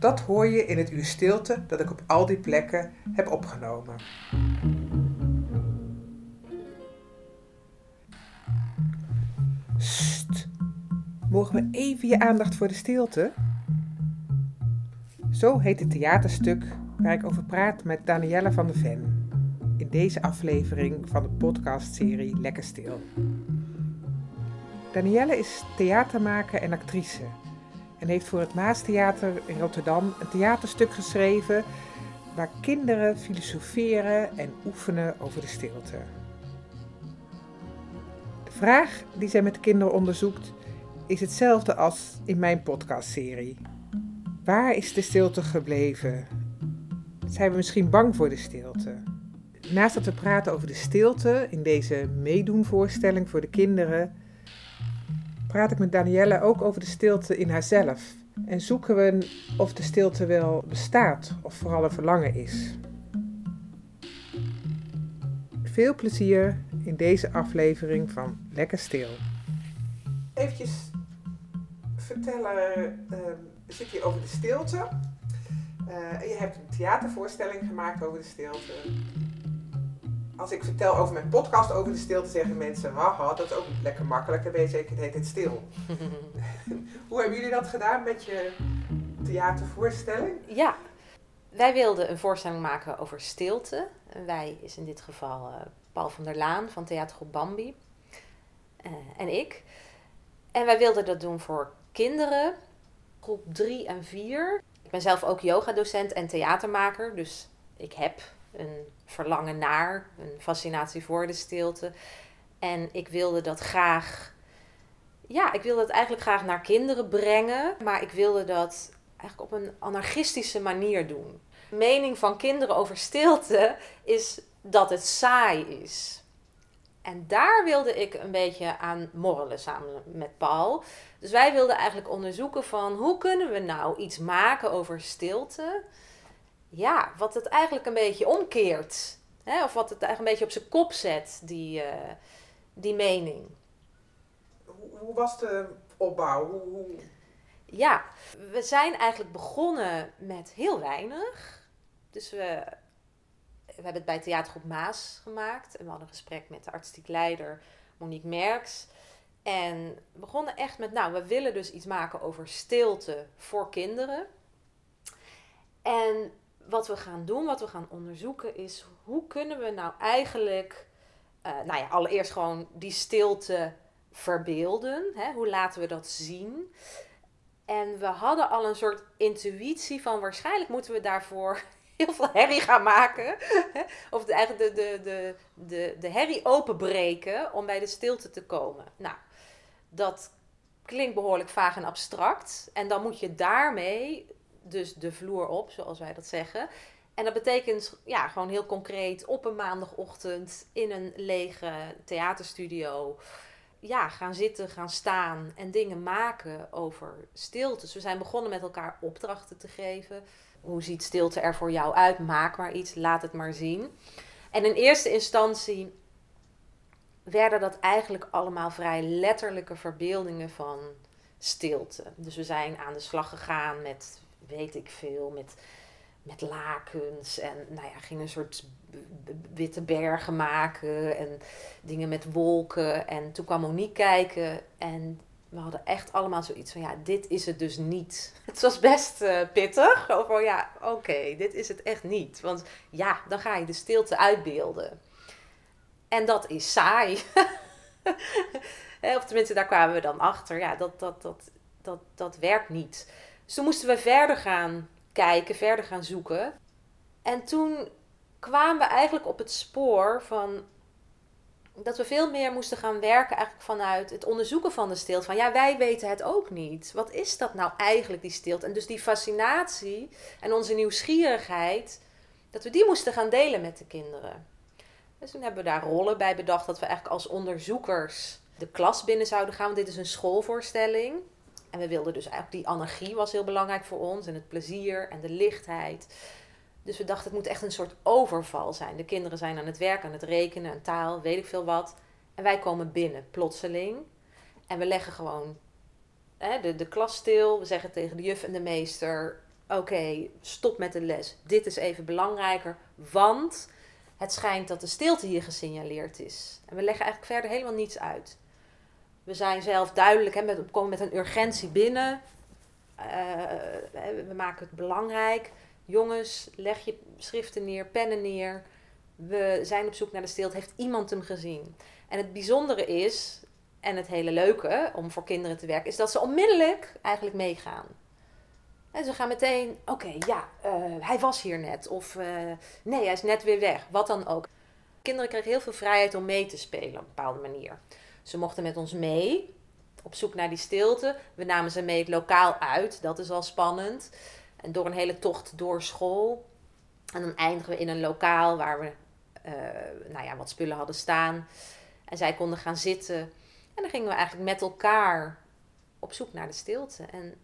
Dat hoor je in het uur stilte dat ik op al die plekken heb opgenomen. Sst. Mogen we even je aandacht voor de stilte? Zo heet het theaterstuk waar ik over praat met Danielle van de Ven. In deze aflevering van de podcastserie Lekker Stil. Danielle is theatermaker en actrice en heeft voor het Maastheater in Rotterdam een theaterstuk geschreven waar kinderen filosoferen en oefenen over de stilte. De vraag die zij met kinderen onderzoekt is hetzelfde als in mijn podcastserie. Waar is de stilte gebleven? Zijn we misschien bang voor de stilte? Naast dat we praten over de stilte in deze meedoenvoorstelling voor de kinderen, praat ik met Danielle ook over de stilte in haarzelf. En zoeken we of de stilte wel bestaat of vooral een verlangen is. Veel plezier in deze aflevering van Lekker Stil. Eventjes vertellen, uh, zit hier over de stilte. Uh, je hebt een theatervoorstelling gemaakt over de stilte als ik vertel over mijn podcast over de stilte, zeggen mensen, haha, dat is ook lekker makkelijk, dan weet je, het heet het stil. Hoe hebben jullie dat gedaan met je theatervoorstelling? Ja, wij wilden een voorstelling maken over stilte. En wij is in dit geval uh, Paul van der Laan van Theatergroep Bambi uh, en ik. En wij wilden dat doen voor kinderen, groep 3 en 4. Ik ben zelf ook yogadocent en theatermaker, dus ik heb een verlangen naar, een fascinatie voor de stilte. En ik wilde dat graag, ja, ik wilde het eigenlijk graag naar kinderen brengen, maar ik wilde dat eigenlijk op een anarchistische manier doen. De mening van kinderen over stilte is dat het saai is. En daar wilde ik een beetje aan morrelen samen met Paul. Dus wij wilden eigenlijk onderzoeken van hoe kunnen we nou iets maken over stilte ja, wat het eigenlijk een beetje omkeert. Hè? Of wat het eigenlijk een beetje op zijn kop zet, die, uh, die mening. Hoe, hoe, was de opbouw? Hoe, hoe... Ja, we zijn eigenlijk begonnen met heel weinig. Dus we, we hebben het bij Theatergroep Maas gemaakt. En we hadden een gesprek met de artistiek leider Monique Merks. En we begonnen echt met, nou, we willen dus iets maken over stilte voor kinderen. En wat we gaan doen, wat we gaan onderzoeken, is hoe kunnen we nou eigenlijk, uh, nou ja, allereerst gewoon die stilte verbeelden. Hè? Hoe laten we dat zien? En we hadden al een soort intuïtie van waarschijnlijk moeten we daarvoor heel veel herrie gaan maken. of eigenlijk de, de, de, de, de herrie openbreken om bij de stilte te komen. Nou, dat klinkt behoorlijk vaag en abstract. En dan moet je daarmee dus de vloer op, zoals wij dat zeggen. En dat betekent ja, gewoon heel concreet op een maandagochtend in een lege theaterstudio. Ja, gaan zitten, gaan staan en dingen maken over stilte. Dus we zijn begonnen met elkaar opdrachten te geven. Hoe ziet stilte er voor jou uit? Maak maar iets, laat het maar zien. En in eerste instantie werden dat eigenlijk allemaal vrij letterlijke verbeeldingen van stilte. Dus we zijn aan de slag gegaan met weet ik veel, met, met lakens. En nou ja, ging een soort witte bergen maken en dingen met wolken. En toen kwam Monique kijken en we hadden echt allemaal zoiets van, ja, dit is het dus niet. Het was best uh, pittig. Over, ja, oké, dit is het echt niet. Want ja, dan ga je de stilte uitbeelden. En dat is saai. of tenminste, daar kwamen we dan achter. Ja, dat, dat, dat, dat, dat werkt niet. Dus toen moesten we verder gaan kijken, verder gaan zoeken. En toen kwamen we eigenlijk op het spoor van dat we veel meer moesten gaan werken eigenlijk vanuit het onderzoeken van de stilte. Van ja, wij weten het ook niet. Wat is dat nou eigenlijk, die stilte? En dus die fascinatie en onze nieuwsgierigheid, dat we die moesten gaan delen met de kinderen. Dus toen hebben we daar rollen bij bedacht dat we eigenlijk als onderzoekers de klas binnen zouden gaan. Want dit is een schoolvoorstelling. En we wilden dus eigenlijk, die anarchie was heel belangrijk voor ons. En het plezier en de lichtheid. Dus we dachten, het moet echt een soort overval zijn. De kinderen zijn aan het werk, aan het rekenen, aan taal, weet ik veel wat. En wij komen binnen, plotseling. En we leggen gewoon hè, de, de klas stil. We zeggen tegen de juf en de meester: Oké, stop met de les. Dit is even belangrijker, want het schijnt dat de stilte hier gesignaleerd is. En we leggen eigenlijk verder helemaal niets uit. We zijn zelf duidelijk, hè, met, we komen met een urgentie binnen. Uh, we maken het belangrijk jongens, leg je schriften neer, pennen neer. We zijn op zoek naar de stilte. Heeft iemand hem gezien? En het bijzondere is, en het hele leuke om voor kinderen te werken, is dat ze onmiddellijk eigenlijk meegaan. En ze gaan meteen, oké, ja, uh, hij was hier net. Of uh, nee, hij is net weer weg. Wat dan ook. Kinderen kregen heel veel vrijheid om mee te spelen op een bepaalde manier. Ze mochten met ons mee, op zoek naar die stilte. We namen ze mee het lokaal uit, dat is al spannend. En door een hele tocht door school. En dan eindigen we in een lokaal waar we uh, nou ja, wat spullen hadden staan. En zij konden gaan zitten. En dan gingen we eigenlijk met elkaar op zoek naar de stilte. En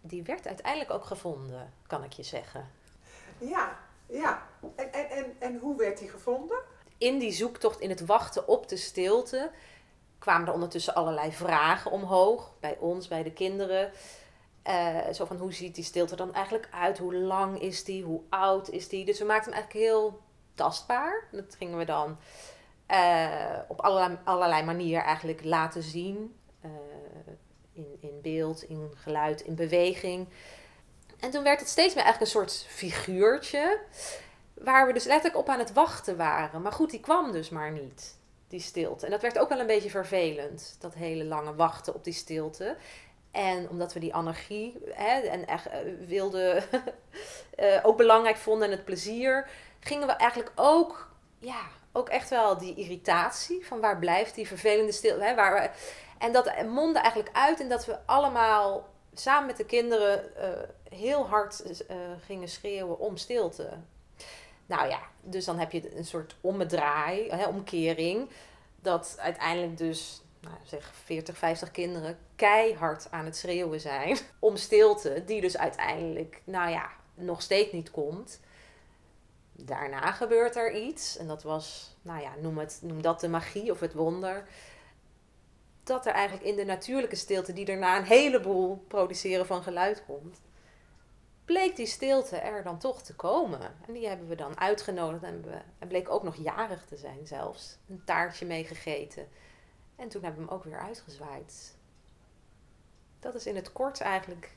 die werd uiteindelijk ook gevonden, kan ik je zeggen. Ja, ja. En, en, en, en hoe werd die gevonden? In die zoektocht, in het wachten op de stilte, kwamen er ondertussen allerlei vragen omhoog. Bij ons, bij de kinderen. Uh, zo van hoe ziet die stilte dan eigenlijk uit? Hoe lang is die? Hoe oud is die? Dus we maakten hem eigenlijk heel tastbaar. Dat gingen we dan uh, op allerlei, allerlei manieren eigenlijk laten zien. Uh, in, in beeld, in geluid, in beweging. En toen werd het steeds meer eigenlijk een soort figuurtje. Waar we dus letterlijk op aan het wachten waren. Maar goed, die kwam dus maar niet, die stilte. En dat werd ook wel een beetje vervelend, dat hele lange wachten op die stilte. En omdat we die anarchie hè, en echt uh, wilden, uh, ook belangrijk vonden en het plezier, gingen we eigenlijk ook, ja, ook echt wel die irritatie van waar blijft die vervelende stilte. Hè, waar we, en dat mondde eigenlijk uit in dat we allemaal samen met de kinderen uh, heel hard gingen schreeuwen om stilte. Nou ja, dus dan heb je een soort ommedraai, hè, omkering. Dat uiteindelijk dus nou, zeg 40, 50 kinderen keihard aan het schreeuwen zijn om stilte, die dus uiteindelijk, nou ja, nog steeds niet komt. Daarna gebeurt er iets, en dat was, nou ja, noem, het, noem dat de magie of het wonder. Dat er eigenlijk in de natuurlijke stilte, die daarna een heleboel produceren van geluid komt, bleek die stilte er dan toch te komen. En die hebben we dan uitgenodigd en we, hij bleek ook nog jarig te zijn zelfs. Een taartje meegegeten. En toen hebben we hem ook weer uitgezwaaid. Dat is in het kort eigenlijk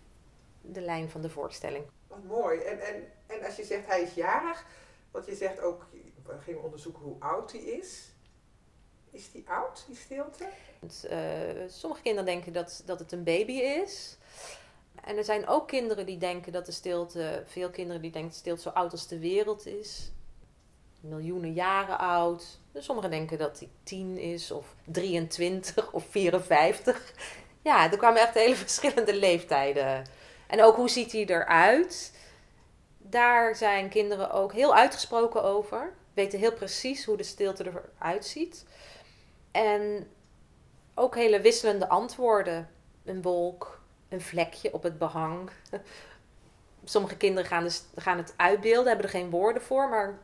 de lijn van de voorstelling. Wat mooi. En, en, en als je zegt hij is jarig, want je zegt ook, we gingen onderzoeken hoe oud hij is. Is die oud, die stilte? Uh, sommige kinderen denken dat, dat het een baby is. En er zijn ook kinderen die denken dat de stilte, veel kinderen die denken dat de stilte zo oud als de wereld is miljoenen jaren oud. Dus sommigen denken dat hij 10 is, of 23 of 54. Ja, er kwamen echt hele verschillende leeftijden. En ook hoe ziet hij eruit? Daar zijn kinderen ook heel uitgesproken over. Weten heel precies hoe de stilte eruit ziet. En ook hele wisselende antwoorden. Een wolk, een vlekje op het behang. Sommige kinderen gaan, dus, gaan het uitbeelden, hebben er geen woorden voor, maar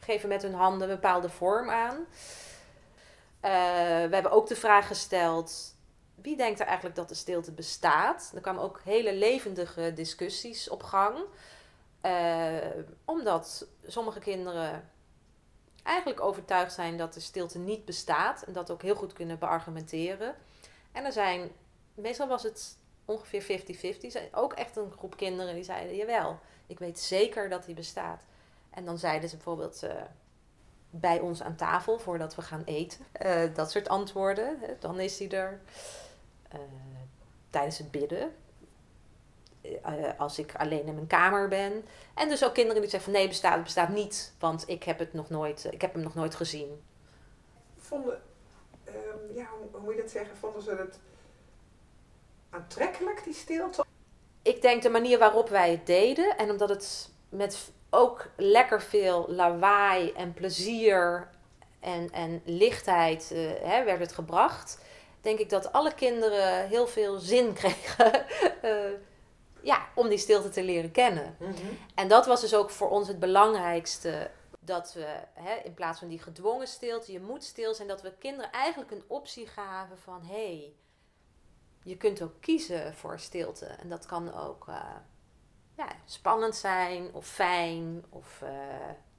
geven met hun handen een bepaalde vorm aan. Uh, we hebben ook de vraag gesteld: wie denkt er eigenlijk dat de stilte bestaat? Er kwamen ook hele levendige discussies op gang. Uh, omdat sommige kinderen eigenlijk overtuigd zijn dat de stilte niet bestaat en dat ook heel goed kunnen beargumenteren. En er zijn meestal was het ongeveer 50-50. Ook echt een groep kinderen die zeiden, jawel, ik weet zeker dat hij bestaat. En dan zeiden ze bijvoorbeeld uh, bij ons aan tafel voordat we gaan eten. Uh, dat soort antwoorden. Hè, dan is hij er. Uh, tijdens het bidden. als ik alleen in mijn kamer ben. En dus ook kinderen die zeggen van nee, bestaat, het bestaat niet. Want ik heb, het nog nooit, ik heb hem nog nooit gezien. Vonden, um, ja, hoe, hoe moet je dat zeggen? Vonden ze het aantrekkelijk, die stilte? Ik denk de manier waarop wij het deden. En omdat het met ook lekker veel lawaai en plezier en, en lichtheid uh, hè, werd het gebracht. Denk ik dat alle kinderen heel veel zin kregen uh, ja, om die stilte te leren kennen. Mm -hmm. En dat was dus ook voor ons het belangrijkste. Dat we hè, in plaats van die gedwongen stilte, je moet stil zijn, dat we kinderen eigenlijk een optie gaven van hé, hey, je kunt ook kiezen voor stilte. En dat kan ook uh, ja, spannend zijn of fijn of uh,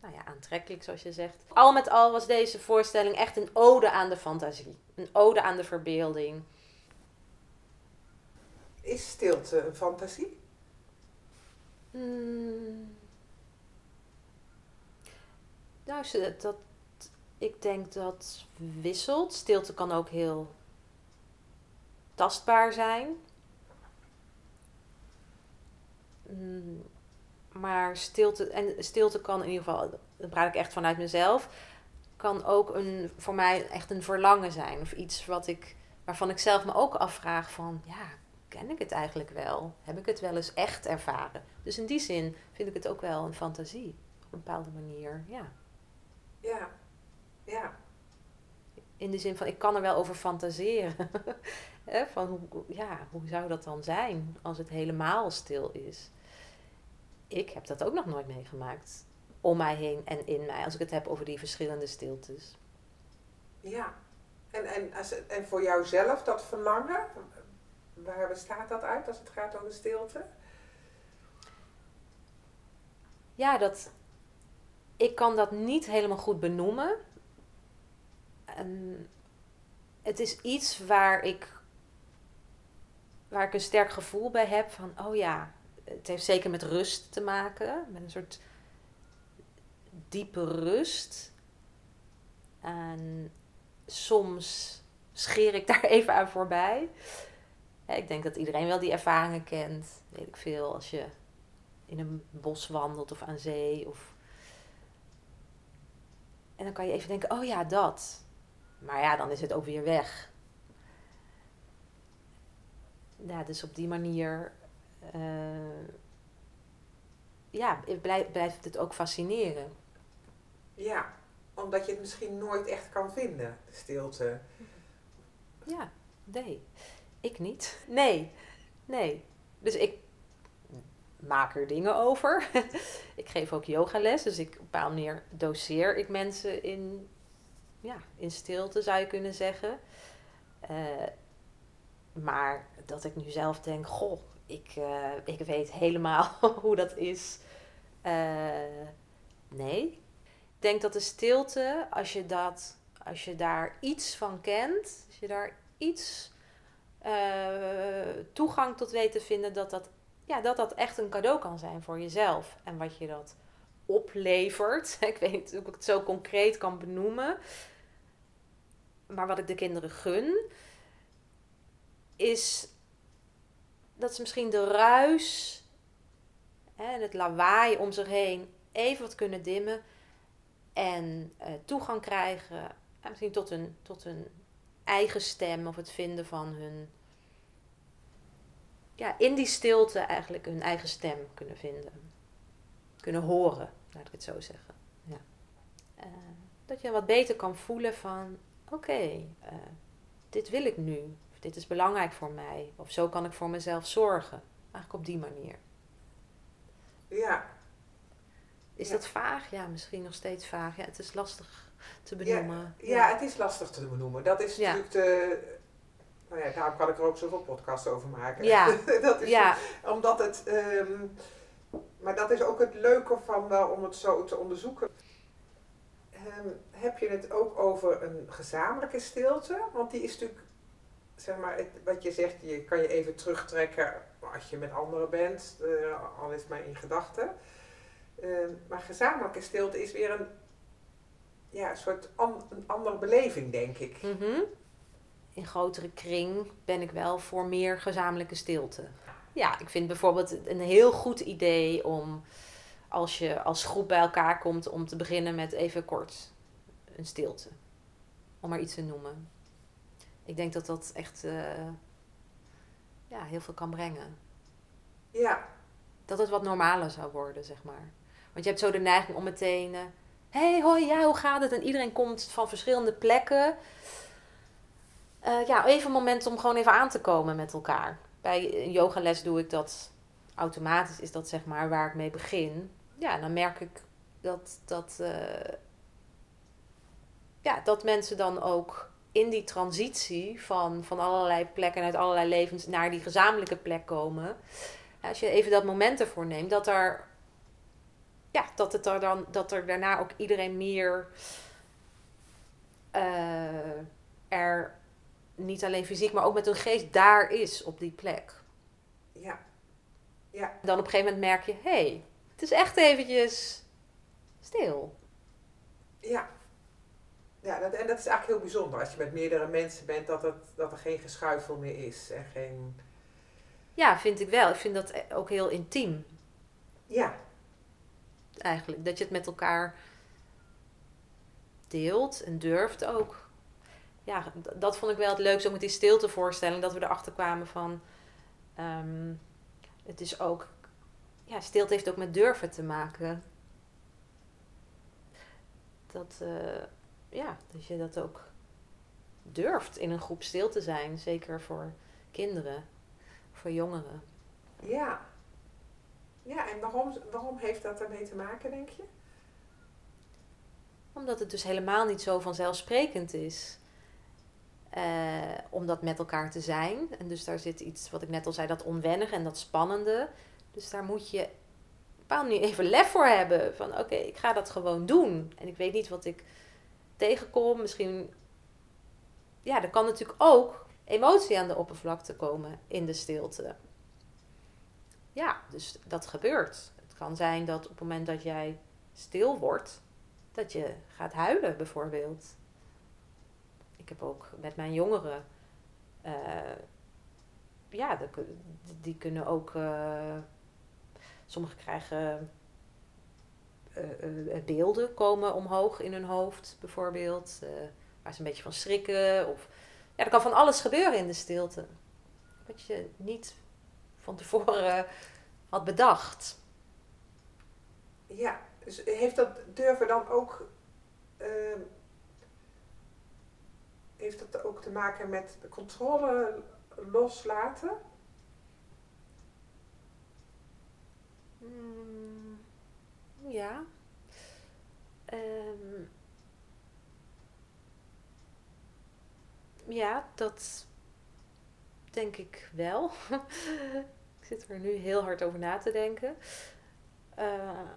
nou ja, aantrekkelijk, zoals je zegt. Al met al was deze voorstelling echt een ode aan de fantasie, een ode aan de verbeelding. Is stilte een fantasie? Hmm. Nou, dat, ik denk dat wisselt. Stilte kan ook heel tastbaar zijn. Mm, maar stilte, en stilte kan in ieder geval, dat praat ik echt vanuit mezelf, kan ook een, voor mij echt een verlangen zijn. Of iets wat ik, waarvan ik zelf me ook afvraag van, ja, ken ik het eigenlijk wel? Heb ik het wel eens echt ervaren? Dus in die zin vind ik het ook wel een fantasie, op een bepaalde manier, ja. Ja, ja. In de zin van, ik kan er wel over fantaseren. van hoe, ja, hoe zou dat dan zijn als het helemaal stil is? Ik heb dat ook nog nooit meegemaakt. Om mij heen en in mij, als ik het heb over die verschillende stiltes. Ja, en, en, als, en voor jouzelf dat verlangen, waar bestaat dat uit als het gaat om de stilte? Ja, dat, ik kan dat niet helemaal goed benoemen. En het is iets waar ik waar ik een sterk gevoel bij heb van, oh ja, het heeft zeker met rust te maken, met een soort diepe rust. En soms scheer ik daar even aan voorbij. Ik denk dat iedereen wel die ervaringen kent. Weet ik veel, als je in een bos wandelt of aan zee. Of... En dan kan je even denken, oh ja, dat. Maar ja, dan is het ook weer weg ja, dus op die manier uh, ja, blijft, blijft het ook fascineren. Ja, omdat je het misschien nooit echt kan vinden, de stilte. Ja, nee. Ik niet. Nee, nee. Dus ik maak er dingen over. ik geef ook yogales, dus ik, op een bepaalde manier doseer ik mensen in, ja, in stilte, zou je kunnen zeggen. Uh, maar dat ik nu zelf denk, goh, ik, uh, ik weet helemaal hoe dat is. Uh, nee. Ik denk dat de stilte, als je, dat, als je daar iets van kent, als je daar iets toegang tot weet te vinden, dat dat, ja, dat dat echt een cadeau kan zijn voor jezelf. En wat je dat oplevert. Ik weet niet of ik het zo concreet kan benoemen. Maar wat ik de kinderen gun, is dat ze misschien de ruis en het lawaai om zich heen even wat kunnen dimmen en uh, toegang krijgen en misschien tot hun, tot hun eigen stem of het vinden van hun, ja, in die stilte eigenlijk hun eigen stem kunnen vinden. Kunnen horen, laat ik het zo zeggen. Ja. Uh, dat je wat beter kan voelen van, okay, uh, dit wil ik nu dit is belangrijk voor mij. Of zo kan ik voor mezelf zorgen. Eigenlijk op die manier. Ja. Is dat vaag? Ja, misschien nog steeds vaag. Ja, het is lastig te benoemen. Ja, ja. het is lastig te benoemen. Dat is natuurlijk de... Nou ja, daarom kan ik er ook zoveel podcasts over maken. Ja. dat is ja. omdat het... Um, maar dat is ook het leuke van wel om het zo te onderzoeken. Um, heb je het ook over een gezamenlijke stilte? Want die is natuurlijk zeg maar, het, wat je zegt, je kan je even terugtrekken als je met anderen bent, uh, al is maar in gedachten. Uh, maar gezamenlijke stilte is weer een, ja, soort een andere beleving, denk ik. -hmm. In grotere kring ben ik wel voor meer gezamenlijke stilte. Ja, ik vind bijvoorbeeld een heel goed idee om als je als groep bij elkaar komt om te beginnen met even kort een stilte. Om maar iets te noemen. Ik denk dat dat echt uh, ja, heel veel kan brengen. Ja. Dat het wat normaler zou worden, zeg maar. Want je hebt zo de neiging om meteen... Uh, hey, hoi, ja, hoe gaat het? En iedereen komt van verschillende plekken. Uh, ja, even een moment om gewoon even aan te komen met elkaar. Bij een yogales doe ik dat automatisch, is dat zeg maar waar ik mee begin. Ja, dan merk ik dat, dat, uh, ja, dat mensen dan ook in die transitie van, van allerlei plekken uit allerlei levens naar die gezamenlijke plek komen. Als je even dat moment ervoor neemt, dat er. Ja, dat, het er dan, dat er daarna ook iedereen meer. Uh, er niet alleen fysiek, maar ook met hun geest daar is op die plek. Ja. ja. Dan op een gegeven moment merk je: hé, hey, is echt eventjes stil. Ja. Ja, dat, en dat is eigenlijk heel bijzonder als je met meerdere mensen bent, dat, het, dat er geen geschuifel meer is en geen. Ja, vind ik wel. Ik vind dat ook heel intiem. Ja. Eigenlijk. Dat je het met elkaar deelt en durft ook. Ja, dat vond ik wel het leukste, ook met die stiltevoorstelling, dat we erachter kwamen van. Um, het is ook. Ja, stilte heeft ook met durven te maken. Dat. Uh, ja, dat je dat ook durft in een groep stil te zijn. Zeker voor kinderen, voor jongeren. Ja. Ja, en waarom, waarom heeft dat ermee te maken, denk je? Omdat het dus helemaal niet zo vanzelfsprekend is. Uh, om dat met elkaar te zijn. En dus daar zit iets, wat ik net al zei, dat onwennige en dat spannende. Dus daar moet je bepaald nu even lef voor hebben. Van oké, ik ga dat gewoon doen. En ik weet niet wat ik tegenkom. Misschien, ja, er kan natuurlijk ook emotie aan de oppervlakte komen in de stilte. Ja, dus dat gebeurt. Het kan zijn dat op het moment dat jij stil wordt, dat je gaat huilen bijvoorbeeld. Ik heb ook met mijn jongeren, uh, ja, die, kunnen ook, uh, sommigen krijgen uh, beelden komen omhoog in hun hoofd, bijvoorbeeld. Waar ze een beetje van schrikken. Of, ja, er kan van alles gebeuren in de stilte. Wat je niet van tevoren had bedacht. Ja, dus heeft dat durven dan ook. Uh, heeft dat ook te maken met de controle loslaten? Hmm. Ja. Um, ja, dat denk ik wel. ik zit er nu heel hard over na te denken. Uh,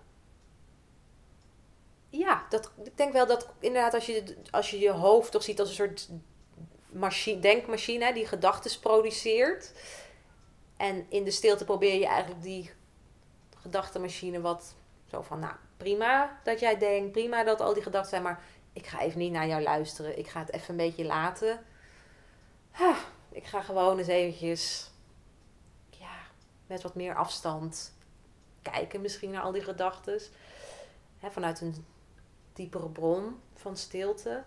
ja, dat, ik denk wel dat inderdaad als je, als je je hoofd toch ziet als een soort machine, denkmachine die gedachten produceert. En in de stilte probeer je eigenlijk die gedachtenmachine wat zo van, nou, prima dat jij denkt, prima dat al die gedachten zijn, maar ik ga even niet naar jou luisteren. Ik ga het even een beetje laten. Ik ga gewoon eens eventjes, ja, met wat meer afstand kijken misschien naar al die gedachten. Vanuit een diepere bron van stilte.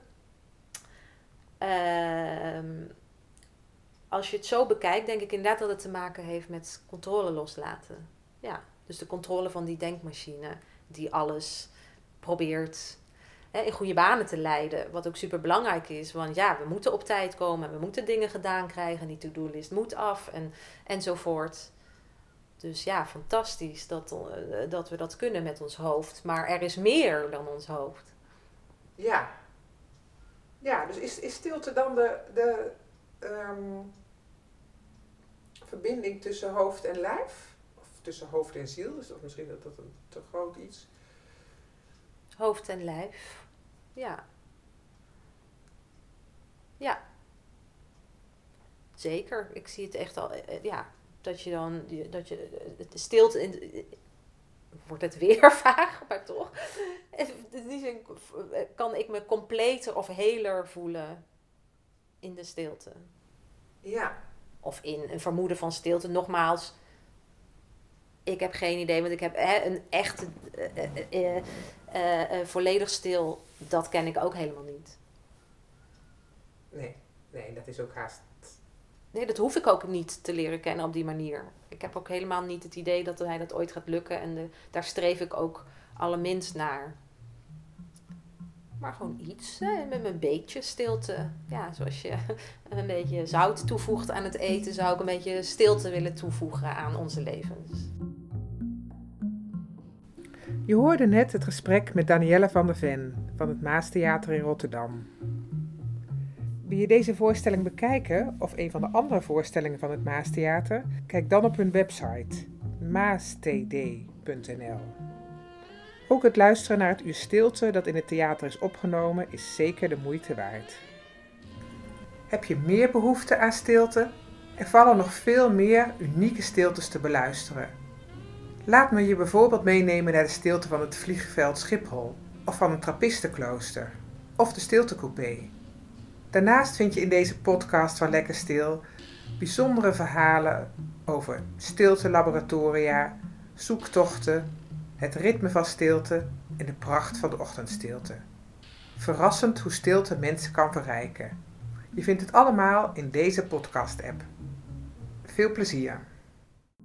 Uh, als je het zo bekijkt, denk ik inderdaad dat het te maken heeft met controle loslaten. Ja, dus de controle van die denkmachine die alles probeert in goede banen te leiden. Wat ook super belangrijk is. Want ja, we moeten op tijd komen. We moeten dingen gedaan krijgen. Die to-do-list moet af en, enzovoort. Dus ja, fantastisch dat, uh, dat we dat kunnen met ons hoofd. Maar er is meer dan ons hoofd. Ja. Ja, dus is, is stilte dan de, de um, verbinding tussen hoofd en lijf? Tussen hoofd en ziel? Is dat misschien dat, dat een te groot iets? Hoofd en lijf, ja. Ja. Zeker. Ik zie het echt al, eh, eh, ja, dat je dan, dat je, de stilte in, wordt het weer vaag, maar toch. In die zin kan ik me completer of heler voelen in de stilte. Ja. Of in een vermoeden van stilte. Nogmaals, ik heb geen idee, want ik heb hè, een echt uh, uh, volledig stil, dat ken ik ook helemaal niet. Nee, nee, dat is ook haast. Nee, dat hoef ik ook niet te leren kennen op die manier. Ik heb ook helemaal niet het idee dat hij dat ooit gaat lukken en de, daar streef ik ook allerminst naar. Maar gewoon iets, met een beetje stilte. Ja, zoals je een beetje zout toevoegt aan het eten, zou ik een beetje stilte willen toevoegen aan onze levens. Je hoorde net het gesprek met Danielle van der Ven van het Maastheater in Rotterdam. Wil je deze voorstelling bekijken of een van de andere voorstellingen van het Maastheater? Kijk dan op hun website maastd.nl. Ook het luisteren naar het uur stilte dat in het theater is opgenomen is zeker de moeite waard. Heb je meer behoefte aan stilte? Er vallen nog veel meer unieke stiltes te beluisteren. Laat me je bijvoorbeeld meenemen naar de stilte van het vliegveld Schiphol, of van een trappistenklooster, of de stiltecoupé. Daarnaast vind je in deze podcast van Lekker Stil bijzondere verhalen over stiltelaboratoria, zoektochten, het ritme van stilte en de pracht van de ochtendstilte. Verrassend hoe stilte mensen kan verrijken. Je vindt het allemaal in deze podcast-app. Veel plezier!